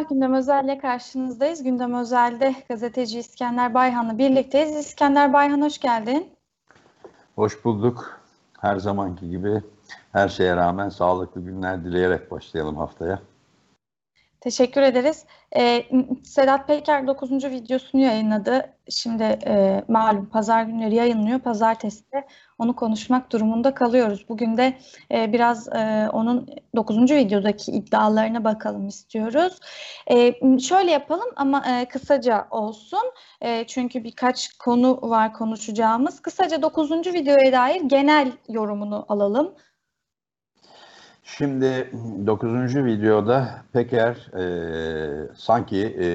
Merhaba, Gündem Özel'le karşınızdayız. Gündem Özel'de gazeteci İskender Bayhan'la birlikteyiz. İskender Bayhan hoş geldin. Hoş bulduk. Her zamanki gibi her şeye rağmen sağlıklı günler dileyerek başlayalım haftaya. Teşekkür ederiz. Ee, Sedat Peker 9. videosunu yayınladı. Şimdi e, malum pazar günleri yayınlıyor. Pazartesi de onu konuşmak durumunda kalıyoruz. Bugün de e, biraz e, onun 9. videodaki iddialarına bakalım istiyoruz. E, şöyle yapalım ama e, kısaca olsun. E, çünkü birkaç konu var konuşacağımız. Kısaca 9. videoya dair genel yorumunu alalım. Şimdi 9. videoda Peker e, sanki e,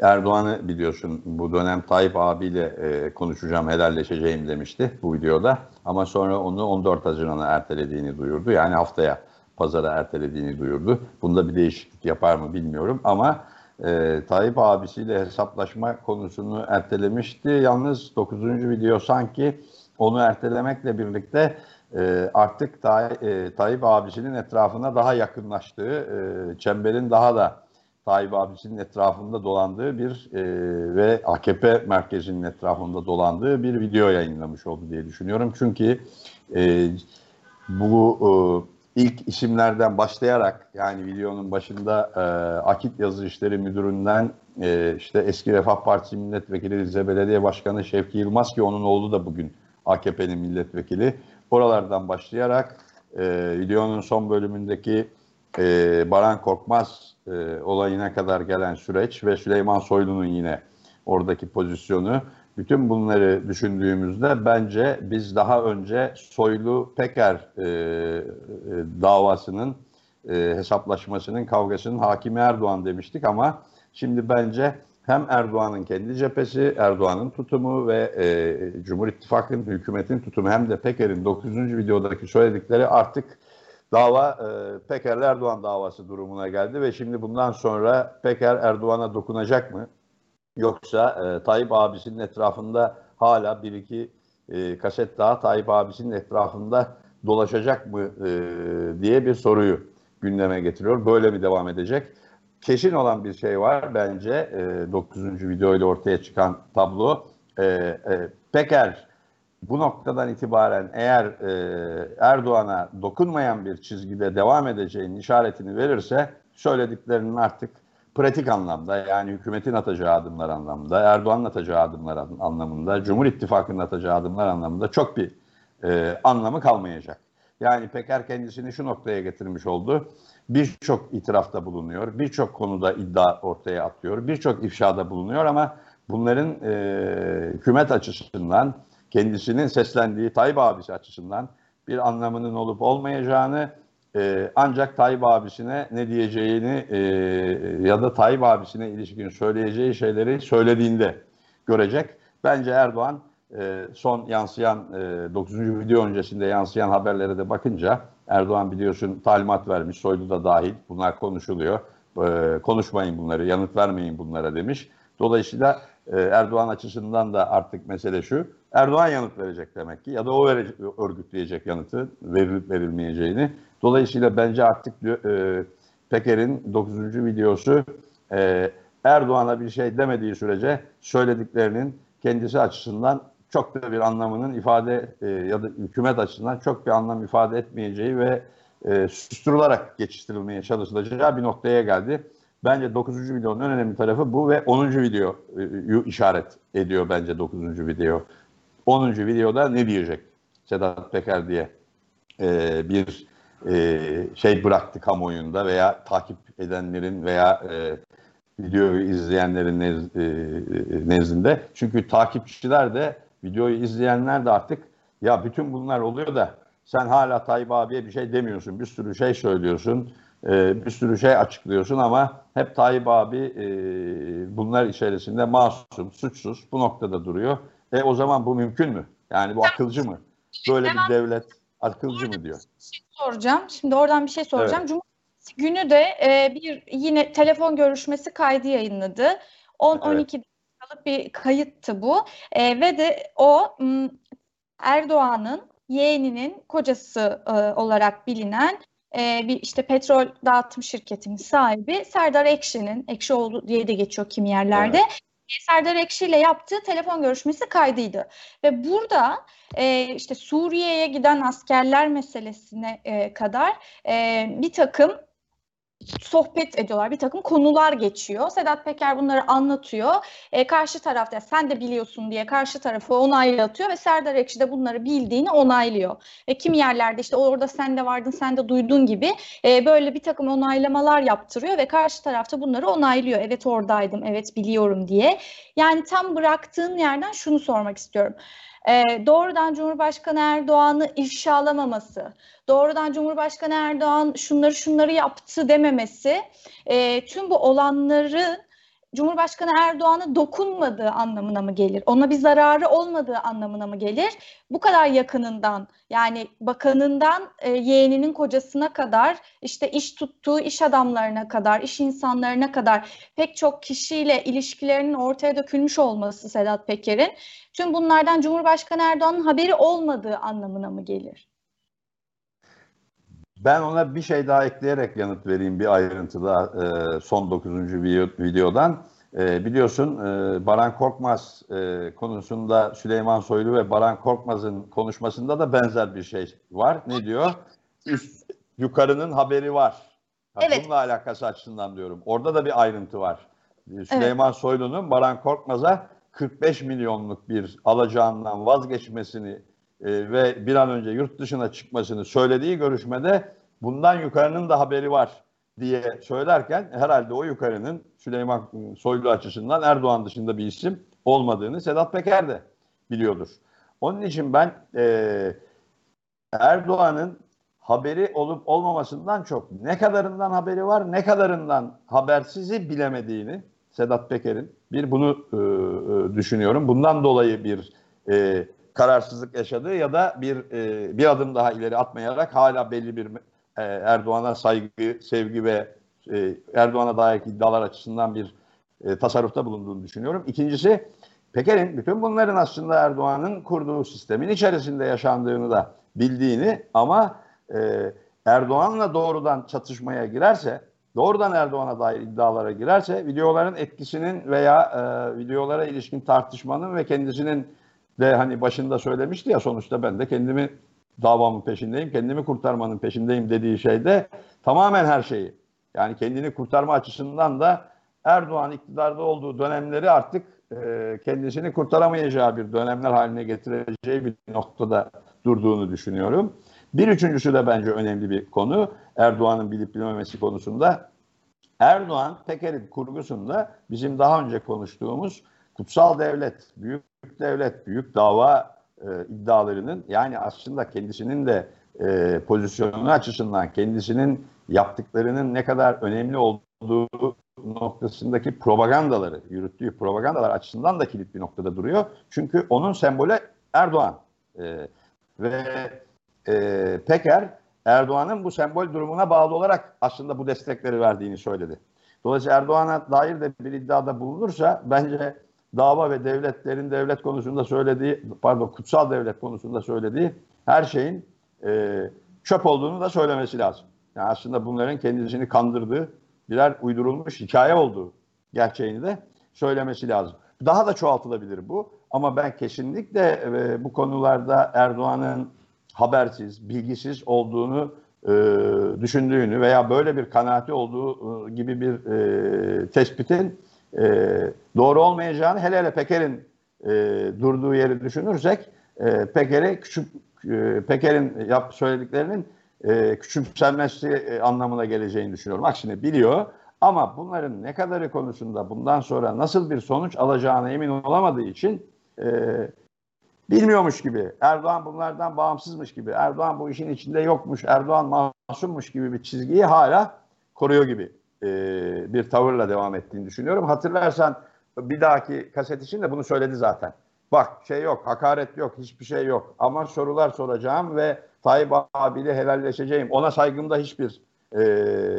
Erdoğan'ı biliyorsun bu dönem Tayyip abiyle e, konuşacağım, helalleşeceğim demişti bu videoda. Ama sonra onu 14 Haziran'a ertelediğini duyurdu. Yani haftaya pazara ertelediğini duyurdu. Bunda bir değişiklik yapar mı bilmiyorum ama e, Tayyip abisiyle hesaplaşma konusunu ertelemişti. Yalnız 9. video sanki onu ertelemekle birlikte e, artık Tay, e, Tayyip abisinin etrafına daha yakınlaştığı, e, çemberin daha da Tayyip abisinin etrafında dolandığı bir e, ve AKP merkezinin etrafında dolandığı bir video yayınlamış oldu diye düşünüyorum. Çünkü e, bu e, ilk isimlerden başlayarak yani videonun başında e, Akit Yazı İşleri Müdürü'nden e, işte eski Refah Partisi Milletvekili Rize Belediye Başkanı Şevki Yılmaz ki onun oğlu da bugün AKP'nin milletvekili Oralardan başlayarak e, videonun son bölümündeki e, Baran Korkmaz e, olayına kadar gelen süreç ve Süleyman Soylu'nun yine oradaki pozisyonu bütün bunları düşündüğümüzde bence biz daha önce Soylu Peker e, e, davasının e, hesaplaşmasının kavgasının hakimi Erdoğan demiştik ama şimdi bence hem Erdoğan'ın kendi cephesi, Erdoğan'ın tutumu ve e, Cumhur İttifakı'nın, hükümetin tutumu hem de Peker'in 9. videodaki söyledikleri artık dava e, Peker Erdoğan davası durumuna geldi ve şimdi bundan sonra Peker Erdoğan'a dokunacak mı? Yoksa e, Tayyip abisinin etrafında hala bir iki e, kaset daha Tayyip abisinin etrafında dolaşacak mı e, diye bir soruyu gündeme getiriyor. Böyle mi devam edecek? Kesin olan bir şey var bence e, 9. video ile ortaya çıkan tablo. E, e, Peker bu noktadan itibaren eğer e, Erdoğan'a dokunmayan bir çizgide devam edeceğinin işaretini verirse söylediklerinin artık pratik anlamda yani hükümetin atacağı adımlar anlamında, Erdoğan'ın atacağı adımlar anlamında, Cumhur İttifakı'nın atacağı adımlar anlamında çok bir e, anlamı kalmayacak. Yani Peker kendisini şu noktaya getirmiş oldu birçok itirafta bulunuyor, birçok konuda iddia ortaya atıyor, birçok ifşada bulunuyor ama bunların e, hükümet açısından, kendisinin seslendiği Tayyip abisi açısından bir anlamının olup olmayacağını e, ancak Tayyip abisine ne diyeceğini e, ya da Tayyip abisine ilişkin söyleyeceği şeyleri söylediğinde görecek. Bence Erdoğan e, son yansıyan e, 9. video öncesinde yansıyan haberlere de bakınca Erdoğan biliyorsun talimat vermiş, Soylu da dahil. Bunlar konuşuluyor. Ee, konuşmayın bunları, yanıt vermeyin bunlara demiş. Dolayısıyla e, Erdoğan açısından da artık mesele şu. Erdoğan yanıt verecek demek ki ya da o verecek, örgütleyecek yanıtı verilip verilmeyeceğini. Dolayısıyla bence artık e, Peker'in 9. videosu e, Erdoğan'a bir şey demediği sürece söylediklerinin kendisi açısından çok da bir anlamının ifade e, ya da hükümet açısından çok bir anlam ifade etmeyeceği ve e, susturularak geçiştirilmeye çalışılacağı bir noktaya geldi. Bence 9. videonun en önemli tarafı bu ve 10. video e, işaret ediyor bence 9. video. 10. videoda ne diyecek Sedat Peker diye e, bir e, şey bıraktı kamuoyunda veya takip edenlerin veya e, videoyu izleyenlerin nez, e, e nezdinde. Çünkü takipçiler de videoyu izleyenler de artık ya bütün bunlar oluyor da sen hala Tayyip abiye bir şey demiyorsun. Bir sürü şey söylüyorsun. E, bir sürü şey açıklıyorsun ama hep Tayyip abi e, bunlar içerisinde masum, suçsuz bu noktada duruyor. E o zaman bu mümkün mü? Yani bu akılcı mı? Böyle bir devlet akılcı mı diyor. Şey soracağım. Şimdi oradan bir şey soracağım. Evet. Cumartesi günü de e, bir yine telefon görüşmesi kaydı yayınladı. 10-12 evet dakikalık bir kayıttı bu. E, ve de o Erdoğan'ın yeğeninin kocası e, olarak bilinen e, bir işte petrol dağıtım şirketinin sahibi Serdar Ekşi'nin, Ekşioğlu diye de geçiyor kimi yerlerde. Evet. Serdar Ekşi ile yaptığı telefon görüşmesi kaydıydı. Ve burada e, işte Suriye'ye giden askerler meselesine e, kadar e, bir takım sohbet ediyorlar. Bir takım konular geçiyor. Sedat Peker bunları anlatıyor. E, karşı tarafta sen de biliyorsun diye karşı tarafı onaylatıyor ve Serdar Ekşi de bunları bildiğini onaylıyor. Ve kim yerlerde işte orada sen de vardın sen de duydun gibi e, böyle bir takım onaylamalar yaptırıyor ve karşı tarafta bunları onaylıyor. Evet oradaydım, evet biliyorum diye. Yani tam bıraktığın yerden şunu sormak istiyorum e, doğrudan Cumhurbaşkanı Erdoğan'ı ifşalamaması, doğrudan Cumhurbaşkanı Erdoğan şunları şunları yaptı dememesi, e, tüm bu olanları Cumhurbaşkanı Erdoğan'a dokunmadığı anlamına mı gelir? Ona bir zararı olmadığı anlamına mı gelir? Bu kadar yakınından yani bakanından e, yeğeninin kocasına kadar işte iş tuttuğu iş adamlarına kadar, iş insanlarına kadar pek çok kişiyle ilişkilerinin ortaya dökülmüş olması Sedat Peker'in tüm bunlardan Cumhurbaşkanı Erdoğan'ın haberi olmadığı anlamına mı gelir? Ben ona bir şey daha ekleyerek yanıt vereyim bir ayrıntıda e, son 9. videodan. E, biliyorsun e, Baran Korkmaz e, konusunda Süleyman Soylu ve Baran Korkmaz'ın konuşmasında da benzer bir şey var. Ne diyor? Üst, yukarının haberi var. Ha, evet. Bununla alakası açısından diyorum. Orada da bir ayrıntı var. E, Süleyman evet. Soylu'nun Baran Korkmaz'a 45 milyonluk bir alacağından vazgeçmesini e, ve bir an önce yurt dışına çıkmasını söylediği görüşmede bundan yukarının da haberi var diye söylerken herhalde o yukarının Süleyman Soylu açısından Erdoğan dışında bir isim olmadığını Sedat Peker de biliyordur. Onun için ben e, Erdoğan'ın haberi olup olmamasından çok ne kadarından haberi var ne kadarından habersizi bilemediğini Sedat Peker'in bir bunu e, e, düşünüyorum. Bundan dolayı bir e, kararsızlık yaşadığı ya da bir e, bir adım daha ileri atmayarak hala belli bir e, Erdoğan'a saygı, sevgi ve e, Erdoğan'a dair iddialar açısından bir e, tasarrufta bulunduğunu düşünüyorum. İkincisi Peker'in bütün bunların aslında Erdoğan'ın kurduğu sistemin içerisinde yaşandığını da bildiğini ama e, Erdoğan'la doğrudan çatışmaya girerse, doğrudan Erdoğan'a dair iddialara girerse videoların etkisinin veya e, videolara ilişkin tartışmanın ve kendisinin de hani başında söylemişti ya sonuçta ben de kendimi davamın peşindeyim, kendimi kurtarmanın peşindeyim dediği şeyde tamamen her şeyi. Yani kendini kurtarma açısından da Erdoğan iktidarda olduğu dönemleri artık e, kendisini kurtaramayacağı bir dönemler haline getireceği bir noktada durduğunu düşünüyorum. Bir üçüncüsü de bence önemli bir konu. Erdoğan'ın bilip bilmemesi konusunda. Erdoğan Peker'in kurgusunda bizim daha önce konuştuğumuz kutsal devlet, büyük devlet, büyük dava e, iddialarının yani aslında kendisinin de e, pozisyonu açısından kendisinin yaptıklarının ne kadar önemli olduğu noktasındaki propagandaları, yürüttüğü propagandalar açısından da kilit bir noktada duruyor. Çünkü onun sembolü Erdoğan. E, ve e, Peker Erdoğan'ın bu sembol durumuna bağlı olarak aslında bu destekleri verdiğini söyledi. Dolayısıyla Erdoğan'a dair de bir iddiada bulunursa bence dava ve devletlerin devlet konusunda söylediği, pardon kutsal devlet konusunda söylediği her şeyin e, çöp olduğunu da söylemesi lazım. Yani aslında bunların kendisini kandırdığı birer uydurulmuş hikaye olduğu gerçeğini de söylemesi lazım. Daha da çoğaltılabilir bu ama ben kesinlikle e, bu konularda Erdoğan'ın habersiz, bilgisiz olduğunu e, düşündüğünü veya böyle bir kanaati olduğu e, gibi bir e, tespitin e, doğru olmayacağını hele hele Peker'in e, durduğu yeri düşünürsek e, Peker'e küçük e, Peker'in yap söylediklerinin e, küçümsenmesi e, anlamına geleceğini düşünüyorum. Aksine biliyor ama bunların ne kadarı konusunda bundan sonra nasıl bir sonuç alacağına emin olamadığı için e, bilmiyormuş gibi, Erdoğan bunlardan bağımsızmış gibi, Erdoğan bu işin içinde yokmuş, Erdoğan masummuş gibi bir çizgiyi hala koruyor gibi e, bir tavırla devam ettiğini düşünüyorum. Hatırlarsan bir dahaki kaset için de bunu söyledi zaten. Bak şey yok, hakaret yok, hiçbir şey yok. Ama sorular soracağım ve Tayyip abiyle helalleşeceğim. Ona saygımda hiçbir e,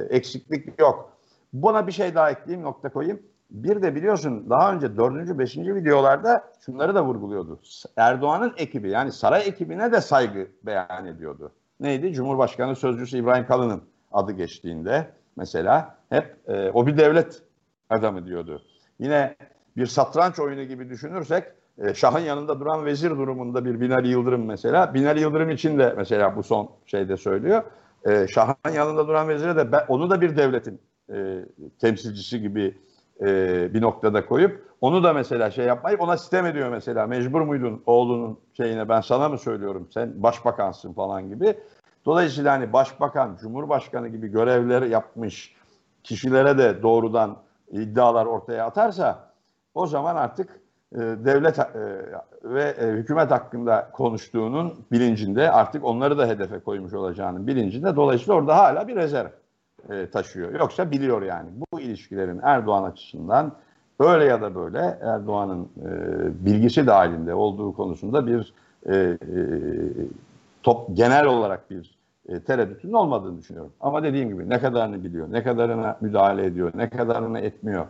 eksiklik yok. Buna bir şey daha ekleyeyim, nokta koyayım. Bir de biliyorsun daha önce dördüncü, beşinci videolarda şunları da vurguluyordu. Erdoğan'ın ekibi yani saray ekibine de saygı beyan ediyordu. neydi? Cumhurbaşkanı Sözcüsü İbrahim Kalın'ın adı geçtiğinde mesela hep e, o bir devlet adamı diyordu. Yine bir satranç oyunu gibi düşünürsek e, Şah'ın yanında duran vezir durumunda bir Binali Yıldırım mesela. Binali Yıldırım için de mesela bu son şeyde söylüyor. E, Şah'ın yanında duran vezire de ben, onu da bir devletin e, temsilcisi gibi e, bir noktada koyup onu da mesela şey yapmayıp ona sistem ediyor mesela. Mecbur muydun oğlunun şeyine ben sana mı söylüyorum sen başbakansın falan gibi. Dolayısıyla hani başbakan, cumhurbaşkanı gibi görevleri yapmış kişilere de doğrudan iddialar ortaya atarsa o zaman artık e, devlet e, ve e, hükümet hakkında konuştuğunun bilincinde artık onları da hedefe koymuş olacağının bilincinde dolayısıyla orada hala bir rezerv taşıyor. Yoksa biliyor yani bu ilişkilerin Erdoğan açısından öyle ya da böyle Erdoğan'ın bilgisi dahilinde olduğu konusunda bir top genel olarak bir e, tereddütün olmadığını düşünüyorum. Ama dediğim gibi ne kadarını biliyor, ne kadarına müdahale ediyor, ne kadarını etmiyor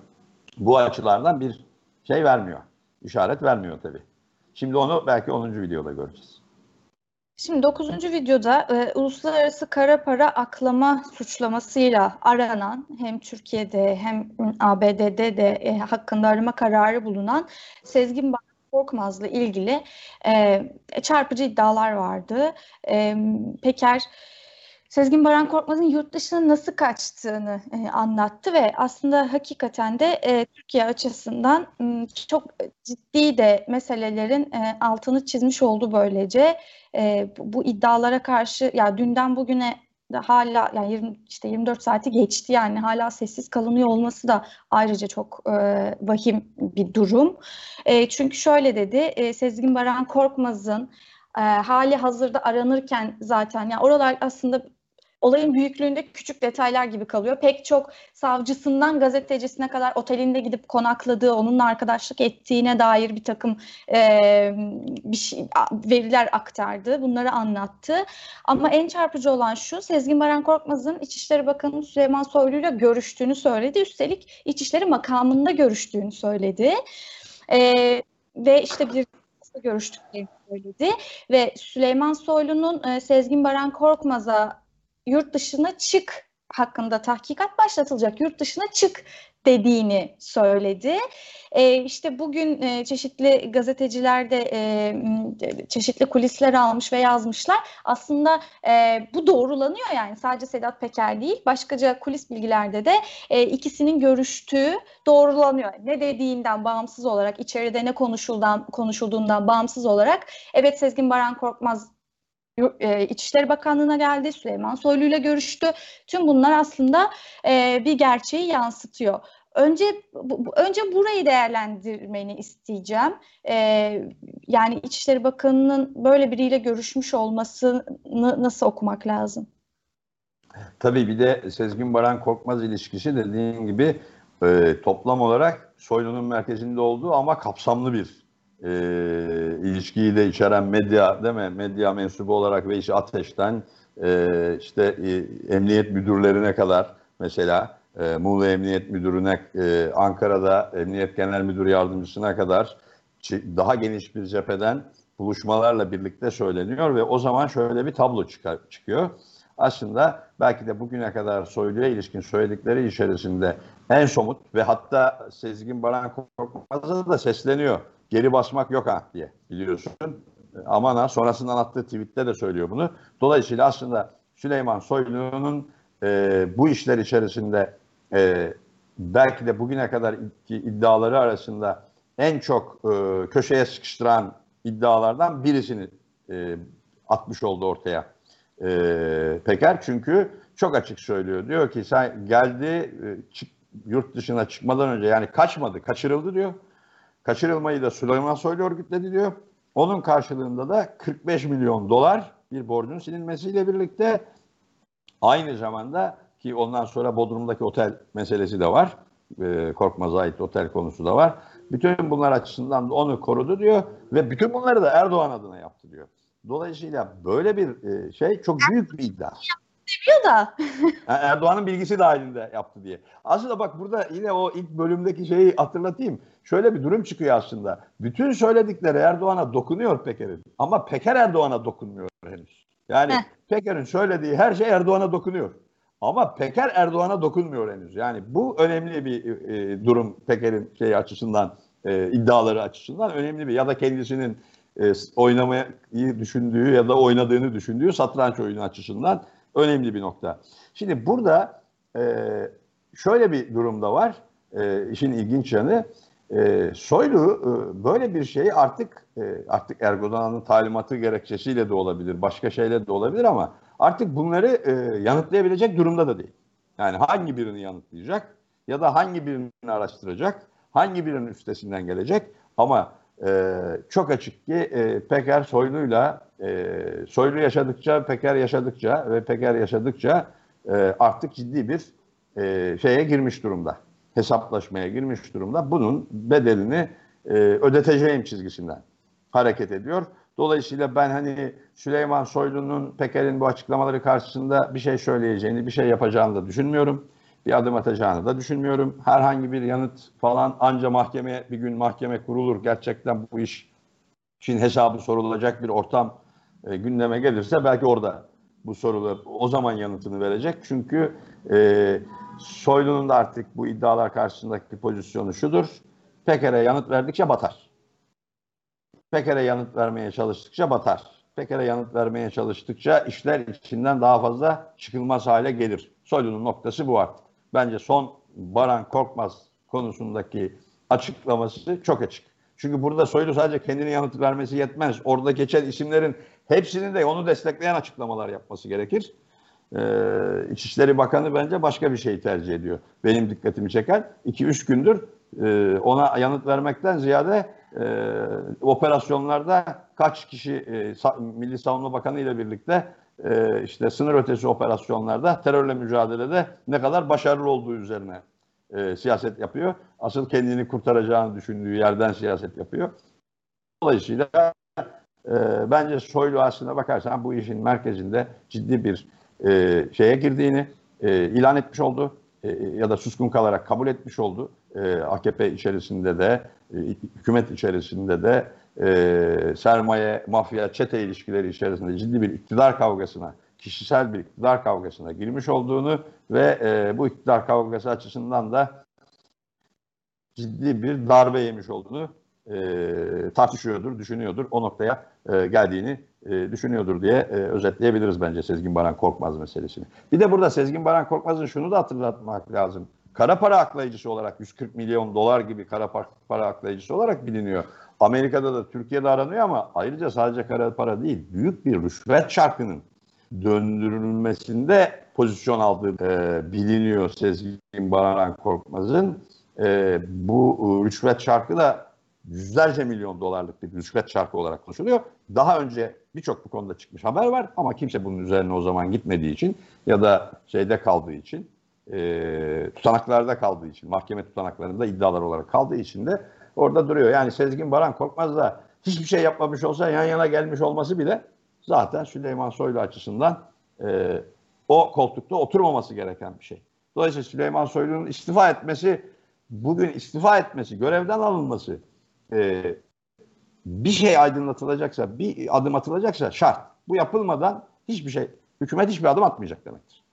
bu açılardan bir şey vermiyor. işaret vermiyor tabii. Şimdi onu belki 10. videoda göreceğiz. Şimdi 9. videoda e, uluslararası kara para aklama suçlamasıyla aranan hem Türkiye'de hem ABD'de de e, hakkında arama kararı bulunan Sezgin Korkmaz'la ilgili e, çarpıcı iddialar vardı. E, Peker Sezgin Baran Korkmaz'ın yurt dışına nasıl kaçtığını e, anlattı ve aslında hakikaten de e, Türkiye açısından e, çok ciddi de meselelerin e, altını çizmiş oldu böylece. E, bu, bu iddialara karşı ya dünden bugüne hala yani 20, işte 24 saati geçti yani hala sessiz kalınıyor olması da ayrıca çok e, vahim bir durum. E, çünkü şöyle dedi e, Sezgin Baran Korkmaz'ın e, hali hazırda aranırken zaten yani oralar aslında olayın büyüklüğünde küçük detaylar gibi kalıyor. Pek çok savcısından gazetecisine kadar otelinde gidip konakladığı, onunla arkadaşlık ettiğine dair bir takım e, bir şey, veriler aktardı. Bunları anlattı. Ama en çarpıcı olan şu, Sezgin Baran Korkmaz'ın İçişleri Bakanı Süleyman Soylu ile görüştüğünü söyledi. Üstelik İçişleri makamında görüştüğünü söyledi. E, ve işte bir görüştüklerini söyledi ve Süleyman Soylu'nun e, Sezgin Baran Korkmaz'a yurt dışına çık hakkında tahkikat başlatılacak. Yurt dışına çık dediğini söyledi. E, işte bugün e, çeşitli gazeteciler de e, çeşitli kulisler almış ve yazmışlar. Aslında e, bu doğrulanıyor yani sadece Sedat Peker değil başkaca kulis bilgilerde de e, ikisinin görüştüğü doğrulanıyor. Ne dediğinden bağımsız olarak içeride ne konuşulduğundan bağımsız olarak evet Sezgin Baran Korkmaz İçişleri Bakanlığı'na geldi, Süleyman Soylu ile görüştü. Tüm bunlar aslında e, bir gerçeği yansıtıyor. Önce önce burayı değerlendirmeni isteyeceğim. E, yani İçişleri Bakanı'nın böyle biriyle görüşmüş olmasını nasıl okumak lazım? Tabii bir de Sezgin Baran Korkmaz ilişkisi dediğin gibi e, toplam olarak Soylu'nun merkezinde olduğu ama kapsamlı bir e, ilişkiyi de içeren medya değil mi? Medya mensubu olarak Veys Ateş'ten e, işte e, emniyet müdürlerine kadar mesela e, Muğla Emniyet Müdürü'ne, e, Ankara'da Emniyet Genel Müdür Yardımcısına kadar daha geniş bir cepheden buluşmalarla birlikte söyleniyor ve o zaman şöyle bir tablo çıkar, çıkıyor. Aslında belki de bugüne kadar Soylu'ya ilişkin söyledikleri içerisinde en somut ve hatta Sezgin Baran Korkmaz'a da sesleniyor geri basmak yok ha diye biliyorsun. Aman ha sonrasından attığı tweette de söylüyor bunu. Dolayısıyla aslında Süleyman Soylu'nun e, bu işler içerisinde e, belki de bugüne kadar iddiaları arasında en çok e, köşeye sıkıştıran iddialardan birisini e, atmış oldu ortaya e, Peker. Çünkü çok açık söylüyor. Diyor ki sen geldi e, çık, yurt dışına çıkmadan önce yani kaçmadı, kaçırıldı diyor. Kaçırılmayı da Süleyman Soylu örgütledi diyor. Onun karşılığında da 45 milyon dolar bir borcun silinmesiyle birlikte aynı zamanda ki ondan sonra Bodrum'daki otel meselesi de var. E, Korkmaz'a ait otel konusu da var. Bütün bunlar açısından da onu korudu diyor ve bütün bunları da Erdoğan adına yaptı diyor. Dolayısıyla böyle bir e, şey çok büyük bir iddia seviyor da. Erdoğan'ın bilgisi dahilinde yaptı diye. Aslında bak burada yine o ilk bölümdeki şeyi hatırlatayım. Şöyle bir durum çıkıyor aslında. Bütün söyledikleri Erdoğan'a dokunuyor Peker'in. Ama Peker Erdoğan'a dokunmuyor henüz. Yani Heh. Peker'in söylediği her şey Erdoğan'a dokunuyor. Ama Peker Erdoğan'a dokunmuyor henüz. Yani bu önemli bir e, durum Peker'in şey açısından, e, iddiaları açısından önemli bir ya da kendisinin e, oynamayı düşündüğü ya da oynadığını düşündüğü satranç oyunu açısından önemli bir nokta. Şimdi burada e, şöyle bir durumda var. E, işin ilginç yanı e, Soylu e, böyle bir şeyi artık e, artık Erdoğan'ın talimatı gerekçesiyle de olabilir, başka şeyle de olabilir ama artık bunları e, yanıtlayabilecek durumda da değil. Yani hangi birini yanıtlayacak ya da hangi birini araştıracak, hangi birinin üstesinden gelecek ama e, çok açık ki e, Peker Soylu'yla e, Soylu yaşadıkça, Peker yaşadıkça ve Peker yaşadıkça e, artık ciddi bir e, şeye girmiş durumda. Hesaplaşmaya girmiş durumda. Bunun bedelini e, ödeteceğim çizgisinden hareket ediyor. Dolayısıyla ben hani Süleyman Soylu'nun Peker'in bu açıklamaları karşısında bir şey söyleyeceğini, bir şey yapacağını da düşünmüyorum. Bir adım atacağını da düşünmüyorum. Herhangi bir yanıt falan anca mahkemeye bir gün mahkeme kurulur. Gerçekten bu iş için hesabı sorulacak bir ortam e, gündeme gelirse belki orada bu sorular o zaman yanıtını verecek. Çünkü e, Soylu'nun da artık bu iddialar karşısındaki pozisyonu şudur. Peker'e yanıt verdikçe batar. Peker'e yanıt vermeye çalıştıkça batar. Peker'e yanıt vermeye çalıştıkça işler içinden daha fazla çıkılmaz hale gelir. Soylu'nun noktası bu artık. Bence son Baran Korkmaz konusundaki açıklaması çok açık. Çünkü burada Soylu sadece kendini yanıt vermesi yetmez. Orada geçen isimlerin hepsinin de onu destekleyen açıklamalar yapması gerekir. Ee, İçişleri Bakanı bence başka bir şey tercih ediyor. Benim dikkatimi çeken 2-3 gündür e, ona yanıt vermekten ziyade e, operasyonlarda kaç kişi e, Milli Savunma Bakanı ile birlikte işte sınır ötesi operasyonlarda terörle mücadelede ne kadar başarılı olduğu üzerine siyaset yapıyor. Asıl kendini kurtaracağını düşündüğü yerden siyaset yapıyor. Dolayısıyla bence Soylu aslında bakarsan bu işin merkezinde ciddi bir e, şeye girdiğini e, ilan etmiş oldu e, ya da suskun kalarak kabul etmiş oldu. E, AKP içerisinde de, e, hükümet içerisinde de e, sermaye, mafya, çete ilişkileri içerisinde ciddi bir iktidar kavgasına, kişisel bir iktidar kavgasına girmiş olduğunu ve e, bu iktidar kavgası açısından da ciddi bir darbe yemiş olduğunu e, tartışıyordur, düşünüyordur. O noktaya e, geldiğini e, düşünüyordur diye e, özetleyebiliriz bence Sezgin Baran Korkmaz meselesini. Bir de burada Sezgin Baran Korkmaz'ın şunu da hatırlatmak lazım. Kara para aklayıcısı olarak 140 milyon dolar gibi kara para aklayıcısı olarak biliniyor. Amerika'da da Türkiye'de aranıyor ama ayrıca sadece kara para değil, büyük bir rüşvet çarkının döndürülmesinde pozisyon aldığı e, biliniyor Sezgin Baran Korkmaz'ın. E, bu e, rüşvet çarkı da yüzlerce milyon dolarlık bir rüşvet çarkı olarak konuşuluyor. Daha önce birçok bu konuda çıkmış haber var ama kimse bunun üzerine o zaman gitmediği için ya da şeyde kaldığı için e, tutanaklarda kaldığı için mahkeme tutanaklarında iddialar olarak kaldığı için de orada duruyor. Yani Sezgin Baran Korkmaz da hiçbir şey yapmamış olsa yan yana gelmiş olması bile zaten Süleyman Soylu açısından e, o koltukta oturmaması gereken bir şey. Dolayısıyla Süleyman Soylu'nun istifa etmesi, bugün istifa etmesi, görevden alınması e, bir şey aydınlatılacaksa, bir adım atılacaksa şart. Bu yapılmadan hiçbir şey, hükümet hiçbir adım atmayacak demektir.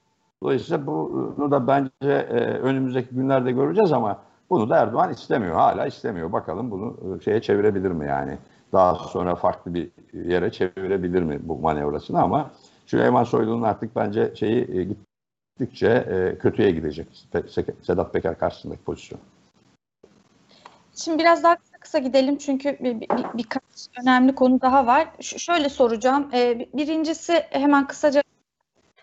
Dolayısıyla bunu da bence e, önümüzdeki günlerde göreceğiz ama bunu da Erdoğan istemiyor. Hala istemiyor. Bakalım bunu e, şeye çevirebilir mi yani? Daha sonra farklı bir yere çevirebilir mi bu manevrasını ama Süleyman Soylu'nun artık bence şeyi e, gittikçe e, kötüye gidecek Sedat Peker karşısındaki pozisyon. Şimdi biraz daha kısa gidelim çünkü bir, bir, birkaç önemli konu daha var. Ş şöyle soracağım. Ee, birincisi hemen kısaca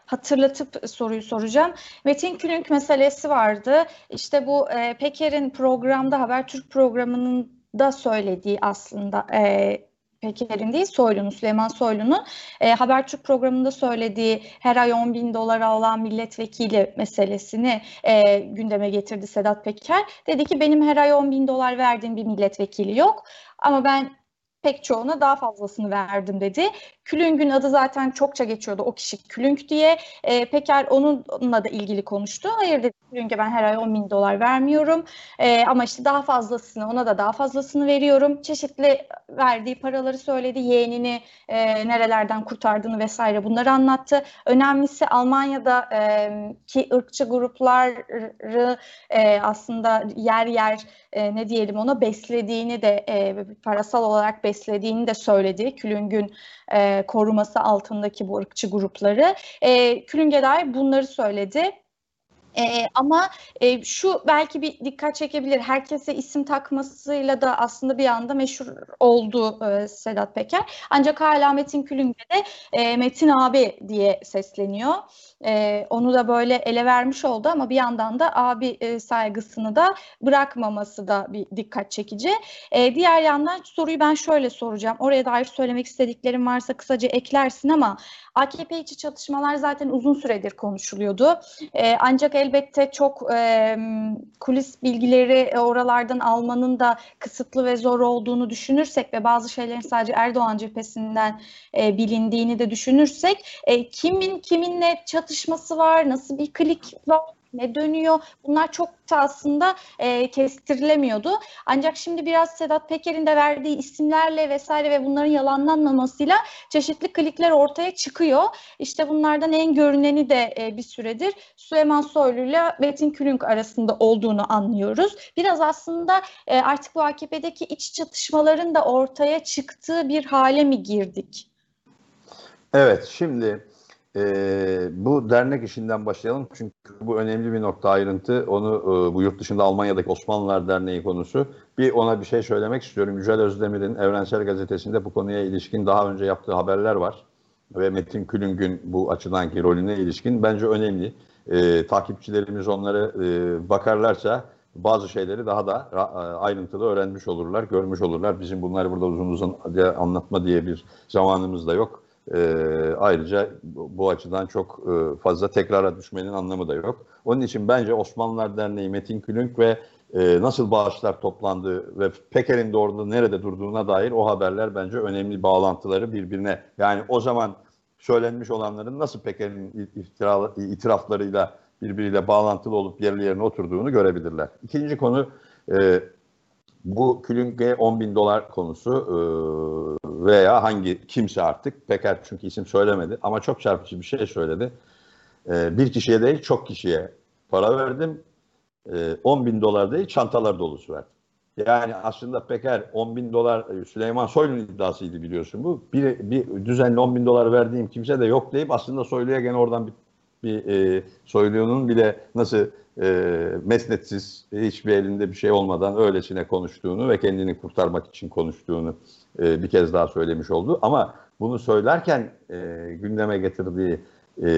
hatırlatıp soruyu soracağım. Metin Külünk meselesi vardı. İşte bu e, Peker'in programda Habertürk programının da söylediği aslında e, Peker'in değil Soylu'nun, Süleyman Soylu'nun e, Habertürk programında söylediği her ay 10 bin dolar alan milletvekili meselesini e, gündeme getirdi Sedat Peker. Dedi ki benim her ay 10 bin dolar verdiğim bir milletvekili yok ama ben pek çoğuna daha fazlasını verdim dedi. Külüng'ün adı zaten çokça geçiyordu o kişi Külünk diye. E, Peker onunla da ilgili konuştu. Hayır dedi Külüng'e ben her ay 10 bin dolar vermiyorum. E, ama işte daha fazlasını ona da daha fazlasını veriyorum. Çeşitli verdiği paraları söyledi. Yeğenini e, nerelerden kurtardığını vesaire bunları anlattı. Önemlisi Almanya'da e, ki ırkçı grupları e, aslında yer yer e, ne diyelim ona beslediğini de e, parasal olarak beslediğini de söyledi. Külüng'ün e, koruması altındaki bu ırkçı grupları. E, Külüng'e dair bunları söyledi. Ee, ama e, şu belki bir dikkat çekebilir. Herkese isim takmasıyla da aslında bir anda meşhur oldu e, Sedat Peker. Ancak hala Metin Külüng'e e, Metin abi diye sesleniyor. E, onu da böyle ele vermiş oldu ama bir yandan da abi e, saygısını da bırakmaması da bir dikkat çekici. E, diğer yandan soruyu ben şöyle soracağım. Oraya dair söylemek istediklerim varsa kısaca eklersin ama AKP içi çatışmalar zaten uzun süredir konuşuluyordu. E, ancak elbette çok e, kulis bilgileri oralardan almanın da kısıtlı ve zor olduğunu düşünürsek ve bazı şeylerin sadece Erdoğan cephesinden e, bilindiğini de düşünürsek e, kimin kiminle çatışması var, nasıl bir klik var, ne dönüyor bunlar çok da aslında e, kestirilemiyordu. Ancak şimdi biraz Sedat Peker'in de verdiği isimlerle vesaire ve bunların yalanlanmamasıyla çeşitli klikler ortaya çıkıyor. İşte bunlardan en görüneni de e, bir süredir Süleyman Soylu ile Metin Külünk arasında olduğunu anlıyoruz. Biraz aslında e, artık bu AKP'deki iç çatışmaların da ortaya çıktığı bir hale mi girdik? Evet şimdi e, bu dernek işinden başlayalım çünkü bu önemli bir nokta ayrıntı. Onu e, bu yurt dışında Almanya'daki Osmanlılar Derneği konusu. Bir ona bir şey söylemek istiyorum. Yücel Özdemir'in Evrensel Gazetesi'nde bu konuya ilişkin daha önce yaptığı haberler var. Ve Metin Külüng'ün bu açıdanki rolüne ilişkin bence önemli. E, takipçilerimiz onları e, bakarlarsa bazı şeyleri daha da e, ayrıntılı öğrenmiş olurlar, görmüş olurlar. Bizim bunları burada uzun uzun anlatma diye bir zamanımız da yok. E, ayrıca bu açıdan çok e, fazla tekrara düşmenin anlamı da yok. Onun için bence Osmanlılar Derneği, Metin Külünk ve e, nasıl bağışlar toplandığı ve Peker'in de orada nerede durduğuna dair o haberler bence önemli bağlantıları birbirine. Yani o zaman söylenmiş olanların nasıl Peker'in itiraflarıyla birbiriyle bağlantılı olup yerli yerine oturduğunu görebilirler. İkinci konu e, bu Külünk'e 10 bin dolar konusu e, veya hangi kimse artık Peker çünkü isim söylemedi ama çok çarpıcı bir şey söyledi. E, bir kişiye değil çok kişiye para verdim. E, 10 bin dolar değil çantalar dolusu verdim. Yani aslında Peker 10 bin dolar Süleyman Soylu'nun iddiasıydı biliyorsun bu. Bir, bir düzenli 10 bin dolar verdiğim kimse de yok deyip aslında Soylu'ya gene oradan bir, bir e, Soylu'nun bile nasıl e, mesnetsiz, hiçbir elinde bir şey olmadan öylesine konuştuğunu ve kendini kurtarmak için konuştuğunu e, bir kez daha söylemiş oldu. Ama bunu söylerken e, gündeme getirdiği e,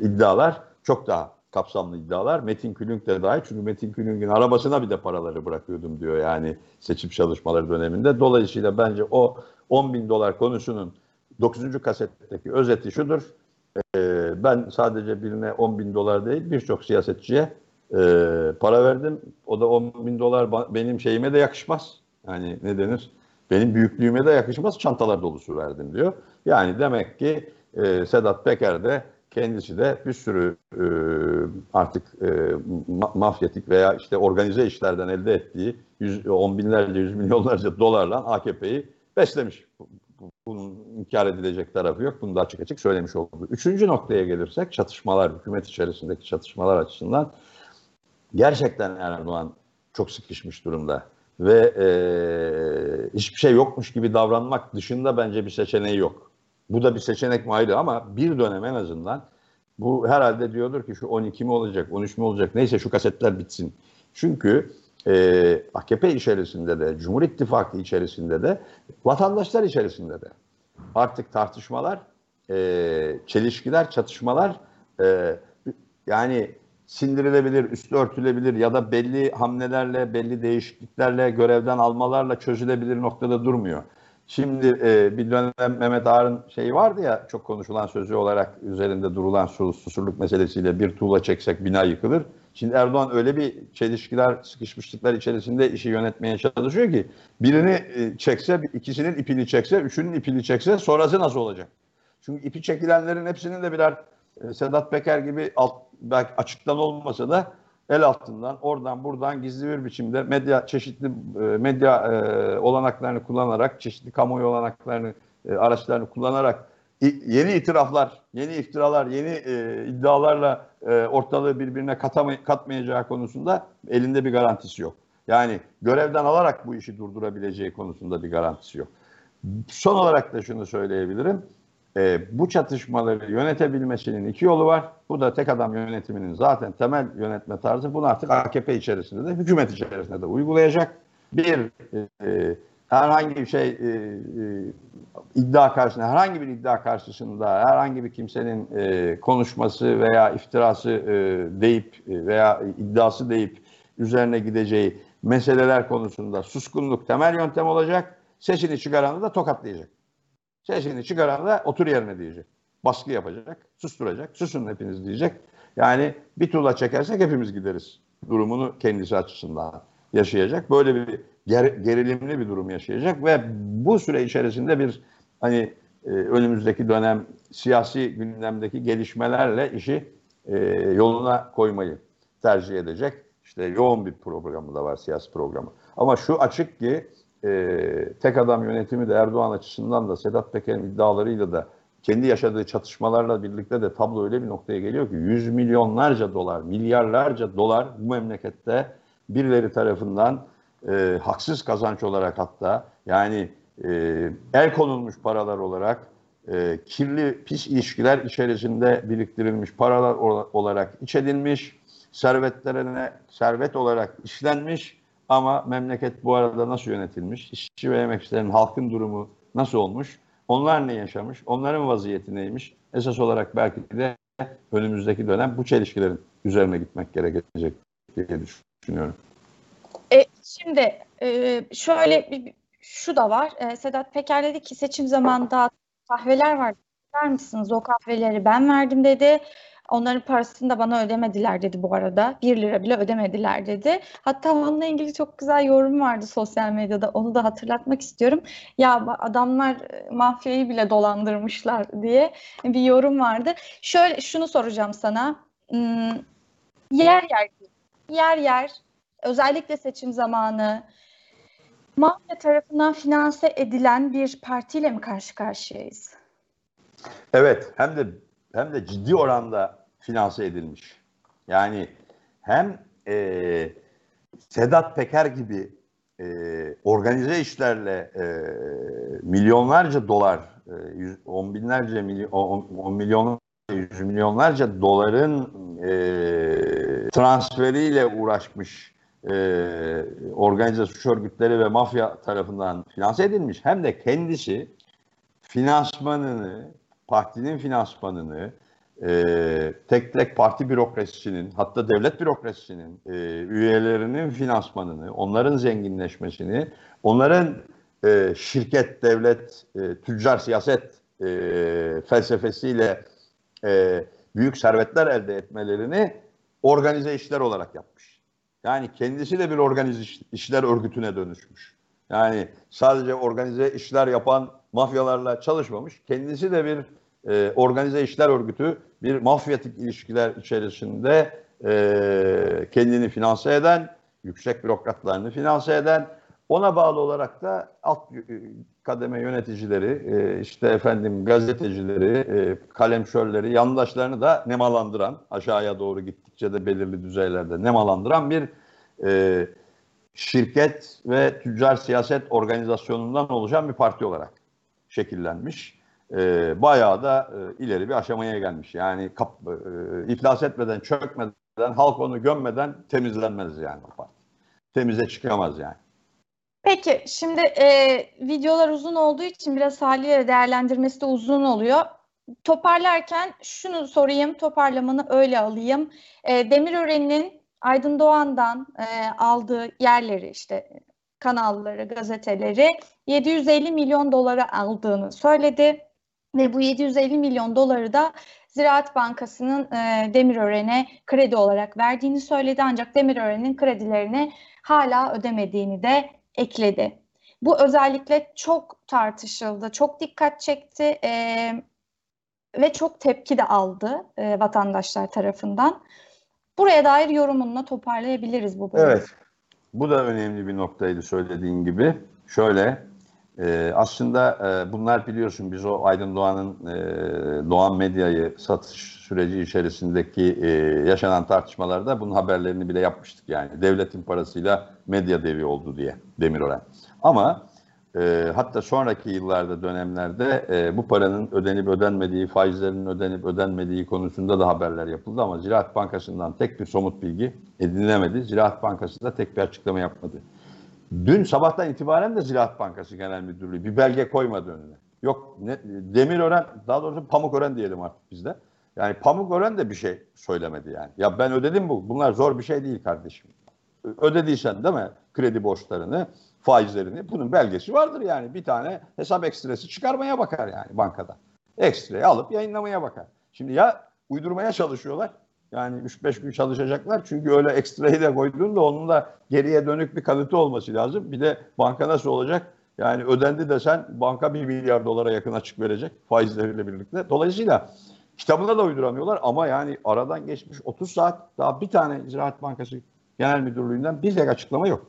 iddialar çok daha kapsamlı iddialar. Metin Külünk de dahil. Çünkü Metin Külünk'ün arabasına bir de paraları bırakıyordum diyor yani seçim çalışmaları döneminde. Dolayısıyla bence o 10 bin dolar konusunun 9. kasetteki özeti şudur. Ee, ben sadece birine 10 bin dolar değil birçok siyasetçiye e, para verdim. O da 10 bin dolar benim şeyime de yakışmaz. Yani ne denir? Benim büyüklüğüme de yakışmaz. Çantalar dolusu verdim diyor. Yani demek ki e, Sedat Peker de kendisi de bir sürü e, artık e, mafyatik veya işte organize işlerden elde ettiği yüz, on binlerce, yüz milyonlarca dolarla AKP'yi beslemiş. Bunun inkar edilecek tarafı yok. Bunu da açık açık söylemiş oldu. Üçüncü noktaya gelirsek çatışmalar, hükümet içerisindeki çatışmalar açısından gerçekten Erdoğan çok sıkışmış durumda ve e, hiçbir şey yokmuş gibi davranmak dışında bence bir seçeneği yok. Bu da bir seçenek mi ayrı ama bir dönem en azından bu herhalde diyordur ki şu 12 mi olacak, 13 mi olacak neyse şu kasetler bitsin. Çünkü e, AKP içerisinde de, Cumhur İttifakı içerisinde de, vatandaşlar içerisinde de artık tartışmalar, e, çelişkiler, çatışmalar e, yani sindirilebilir, üstü örtülebilir ya da belli hamlelerle, belli değişikliklerle, görevden almalarla çözülebilir noktada durmuyor. Şimdi e, bir dönem Mehmet Ağar'ın şeyi vardı ya çok konuşulan sözü olarak üzerinde durulan susurluk meselesiyle bir tuğla çeksek bina yıkılır. Şimdi Erdoğan öyle bir çelişkiler, sıkışmışlıklar içerisinde işi yönetmeye çalışıyor ki birini e, çekse, ikisinin ipini çekse, üçünün ipini çekse sonrası nasıl olacak? Çünkü ipi çekilenlerin hepsinin de birer e, Sedat Peker gibi alt, belki açıktan olmasa da el altından oradan buradan gizli bir biçimde medya çeşitli e, medya olanaklarını kullanarak çeşitli kamuoyu olanaklarını araçlarını kullanarak yeni itiraflar, yeni iftiralar, yeni e, iddialarla e, ortalığı birbirine katamay- katmayacağı konusunda elinde bir garantisi yok. Yani görevden alarak bu işi durdurabileceği konusunda bir garantisi yok. Son olarak da şunu söyleyebilirim e, bu çatışmaları yönetebilmesinin iki yolu var. Bu da tek adam yönetiminin zaten temel yönetme tarzı. Bunu artık AKP içerisinde de hükümet içerisinde de uygulayacak. Bir e, herhangi bir şey e, e, iddia karşısında, herhangi bir iddia karşısında herhangi bir kimsenin e, konuşması veya iftirası deyip veya iddiası deyip üzerine gideceği meseleler konusunda suskunluk temel yöntem olacak. Sesini çıkaranı da tokatlayacak. Sesini çıkaran da otur yerine diyecek. Baskı yapacak, susturacak, susun hepiniz diyecek. Yani bir tuğla çekersek hepimiz gideriz durumunu kendisi açısından yaşayacak. Böyle bir ger gerilimli bir durum yaşayacak ve bu süre içerisinde bir hani e, önümüzdeki dönem siyasi gündemdeki gelişmelerle işi e, yoluna koymayı tercih edecek. İşte yoğun bir programı da var siyasi programı. Ama şu açık ki e, tek adam yönetimi de Erdoğan açısından da Sedat Peker'in iddialarıyla da kendi yaşadığı çatışmalarla birlikte de tablo öyle bir noktaya geliyor ki yüz milyonlarca dolar, milyarlarca dolar bu memlekette birileri tarafından e, haksız kazanç olarak hatta yani e, el konulmuş paralar olarak e, kirli pis ilişkiler içerisinde biriktirilmiş paralar olarak iç edilmiş, servetlerine servet olarak işlenmiş ama memleket bu arada nasıl yönetilmiş? İşçi ve emekçilerin halkın durumu nasıl olmuş? Onlar ne yaşamış? Onların vaziyeti neymiş? Esas olarak belki de önümüzdeki dönem bu çelişkilerin üzerine gitmek gerekecek diye düşünüyorum. Şimdi e, şöyle şu da var. E, Sedat Peker dedi ki seçim zamanında kahveler var. Ver misiniz o kahveleri ben verdim dedi. Onların parasını da bana ödemediler dedi bu arada. Bir lira bile ödemediler dedi. Hatta onunla ilgili çok güzel yorum vardı sosyal medyada. Onu da hatırlatmak istiyorum. Ya adamlar e, mafyayı bile dolandırmışlar diye bir yorum vardı. Şöyle şunu soracağım sana. Hmm, yer yer yer yer özellikle seçim zamanı mafya tarafından finanse edilen bir partiyle mi karşı karşıyayız? Evet, hem de hem de ciddi oranda finanse edilmiş. Yani hem e, Sedat Peker gibi e, organize işlerle e, milyonlarca dolar, e, yüz, on binlerce, milyon, on, on milyon, yüz milyonlarca doların e, transferiyle uğraşmış e, organize suç örgütleri ve mafya tarafından finanse edilmiş. Hem de kendisi finansmanını partinin finansmanını e, tek tek parti bürokrasisinin hatta devlet bürokrasisinin e, üyelerinin finansmanını, onların zenginleşmesini, onların e, şirket, devlet, e, tüccar siyaset e, felsefesiyle e, büyük servetler elde etmelerini organize işler olarak yapmış. Yani kendisi de bir organize işler örgütüne dönüşmüş. Yani sadece organize işler yapan mafyalarla çalışmamış. Kendisi de bir e, organize işler örgütü, bir mafyatik ilişkiler içerisinde e, kendini finanse eden, yüksek bürokratlarını finanse eden, ona bağlı olarak da alt e, kademe yöneticileri, e, işte efendim gazetecileri, e, kalemşörleri, yandaşlarını da nemalandıran, aşağıya doğru gittikçe de belirli düzeylerde nemalandıran bir şirket ve tüccar siyaset organizasyonundan oluşan bir parti olarak şekillenmiş. E, bayağı da ileri bir aşamaya gelmiş. Yani iflas etmeden, çökmeden, halk onu gömmeden temizlenmez yani o parti. Temize çıkamaz yani. Peki şimdi e, videolar uzun olduğu için biraz haliyle değerlendirmesi de uzun oluyor. Toparlarken şunu sorayım, toparlamanı öyle alayım. E, Demirören'in Aydın Doğan'dan e, aldığı yerleri işte kanalları, gazeteleri 750 milyon dolara aldığını söyledi. Ve bu 750 milyon doları da Ziraat Bankası'nın e, Demirören'e kredi olarak verdiğini söyledi. Ancak Demirören'in kredilerini hala ödemediğini de ekledi. Bu özellikle çok tartışıldı, çok dikkat çekti e, ve çok tepki de aldı e, vatandaşlar tarafından. Buraya dair yorumunla toparlayabiliriz bu bölümü. Evet. Bu da önemli bir noktaydı söylediğin gibi. Şöyle e, aslında e, bunlar biliyorsun biz o Aydın Doğan'ın e, Doğan Medya'yı satış süreci içerisindeki e, yaşanan tartışmalarda bunun haberlerini bile yapmıştık yani. Devletin parasıyla medya devi oldu diye Demirören. Ama e, hatta sonraki yıllarda dönemlerde e, bu paranın ödenip ödenmediği, faizlerinin ödenip ödenmediği konusunda da haberler yapıldı ama Ziraat Bankası'ndan tek bir somut bilgi edinilemedi. Ziraat Bankası da tek bir açıklama yapmadı. Dün sabahtan itibaren de Ziraat Bankası Genel Müdürlüğü bir belge koymadı önüne. Yok ne, Demirören, daha doğrusu Pamukören diyelim artık bizde. Yani Pamukören de bir şey söylemedi yani. Ya ben ödedim bu. Bunlar zor bir şey değil kardeşim. Ödediysen değil mi kredi borçlarını, faizlerini bunun belgesi vardır yani. Bir tane hesap ekstresi çıkarmaya bakar yani bankada. Ekstreyi alıp yayınlamaya bakar. Şimdi ya uydurmaya çalışıyorlar. Yani 3-5 gün çalışacaklar. Çünkü öyle ekstrayı da koyduğunda onun da geriye dönük bir kanıtı olması lazım. Bir de banka nasıl olacak? Yani ödendi desen banka 1 milyar dolara yakın açık verecek faizleriyle birlikte. Dolayısıyla kitabına da uyduramıyorlar ama yani aradan geçmiş 30 saat daha bir tane Ziraat Bankası Genel Müdürlüğü'nden bir tek açıklama yok.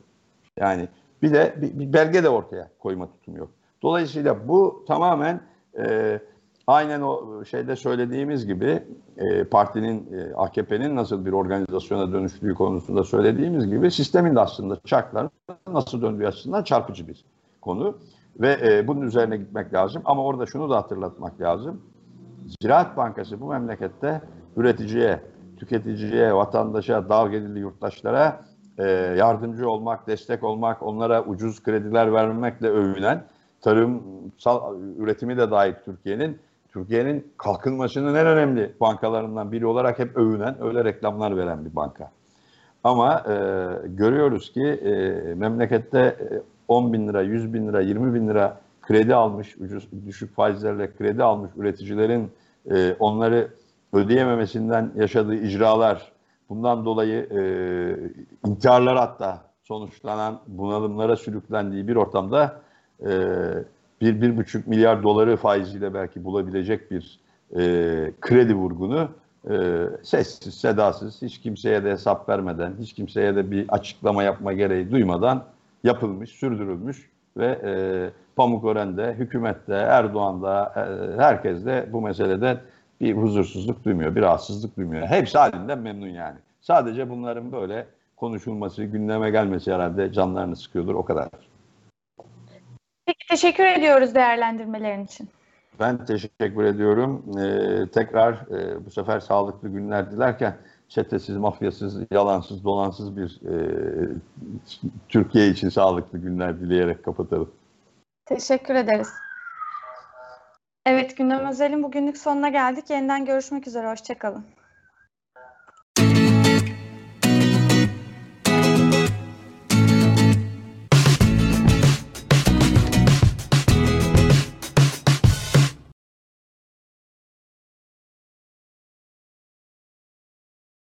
Yani bir de bir, bir belge de ortaya koyma tutumu yok. Dolayısıyla bu tamamen e, aynen o şeyde söylediğimiz gibi e, partinin, e, AKP'nin nasıl bir organizasyona dönüştüğü konusunda söylediğimiz gibi sistemin de aslında çarkların nasıl döndüğü açısından çarpıcı bir konu. Ve e, bunun üzerine gitmek lazım. Ama orada şunu da hatırlatmak lazım. Ziraat Bankası bu memlekette üreticiye, tüketiciye, vatandaşa, dar gelirli yurttaşlara e, yardımcı olmak, destek olmak, onlara ucuz krediler vermekle övünen tarımsal üretimi de dahil Türkiye'nin Türkiye'nin kalkınmasının en önemli bankalarından biri olarak hep övünen, öyle reklamlar veren bir banka. Ama e, görüyoruz ki e, memlekette 10 bin lira, 100 bin lira, 20 bin lira kredi almış, ucuz, düşük faizlerle kredi almış üreticilerin e, onları ödeyememesinden yaşadığı icralar, bundan dolayı e, intiharlar hatta sonuçlanan bunalımlara sürüklendiği bir ortamda e, bir, bir buçuk milyar doları faiziyle belki bulabilecek bir e, kredi vurgunu e, sessiz, sedasız, hiç kimseye de hesap vermeden, hiç kimseye de bir açıklama yapma gereği duymadan yapılmış, sürdürülmüş ve e, Pamukören'de, hükümette, Erdoğan'da, e, herkes de bu meselede bir huzursuzluk duymuyor, bir rahatsızlık duymuyor. Hepsi halinden memnun yani. Sadece bunların böyle konuşulması, gündeme gelmesi herhalde canlarını sıkıyordur, o kadar. Peki teşekkür ediyoruz değerlendirmelerin için. Ben teşekkür ediyorum. Ee, tekrar e, bu sefer sağlıklı günler dilerken çetesiz, mafyasız, yalansız, dolansız bir e, Türkiye için sağlıklı günler dileyerek kapatalım. Teşekkür ederiz. Evet Gündem Özel'in bugünlük sonuna geldik. Yeniden görüşmek üzere. Hoşçakalın.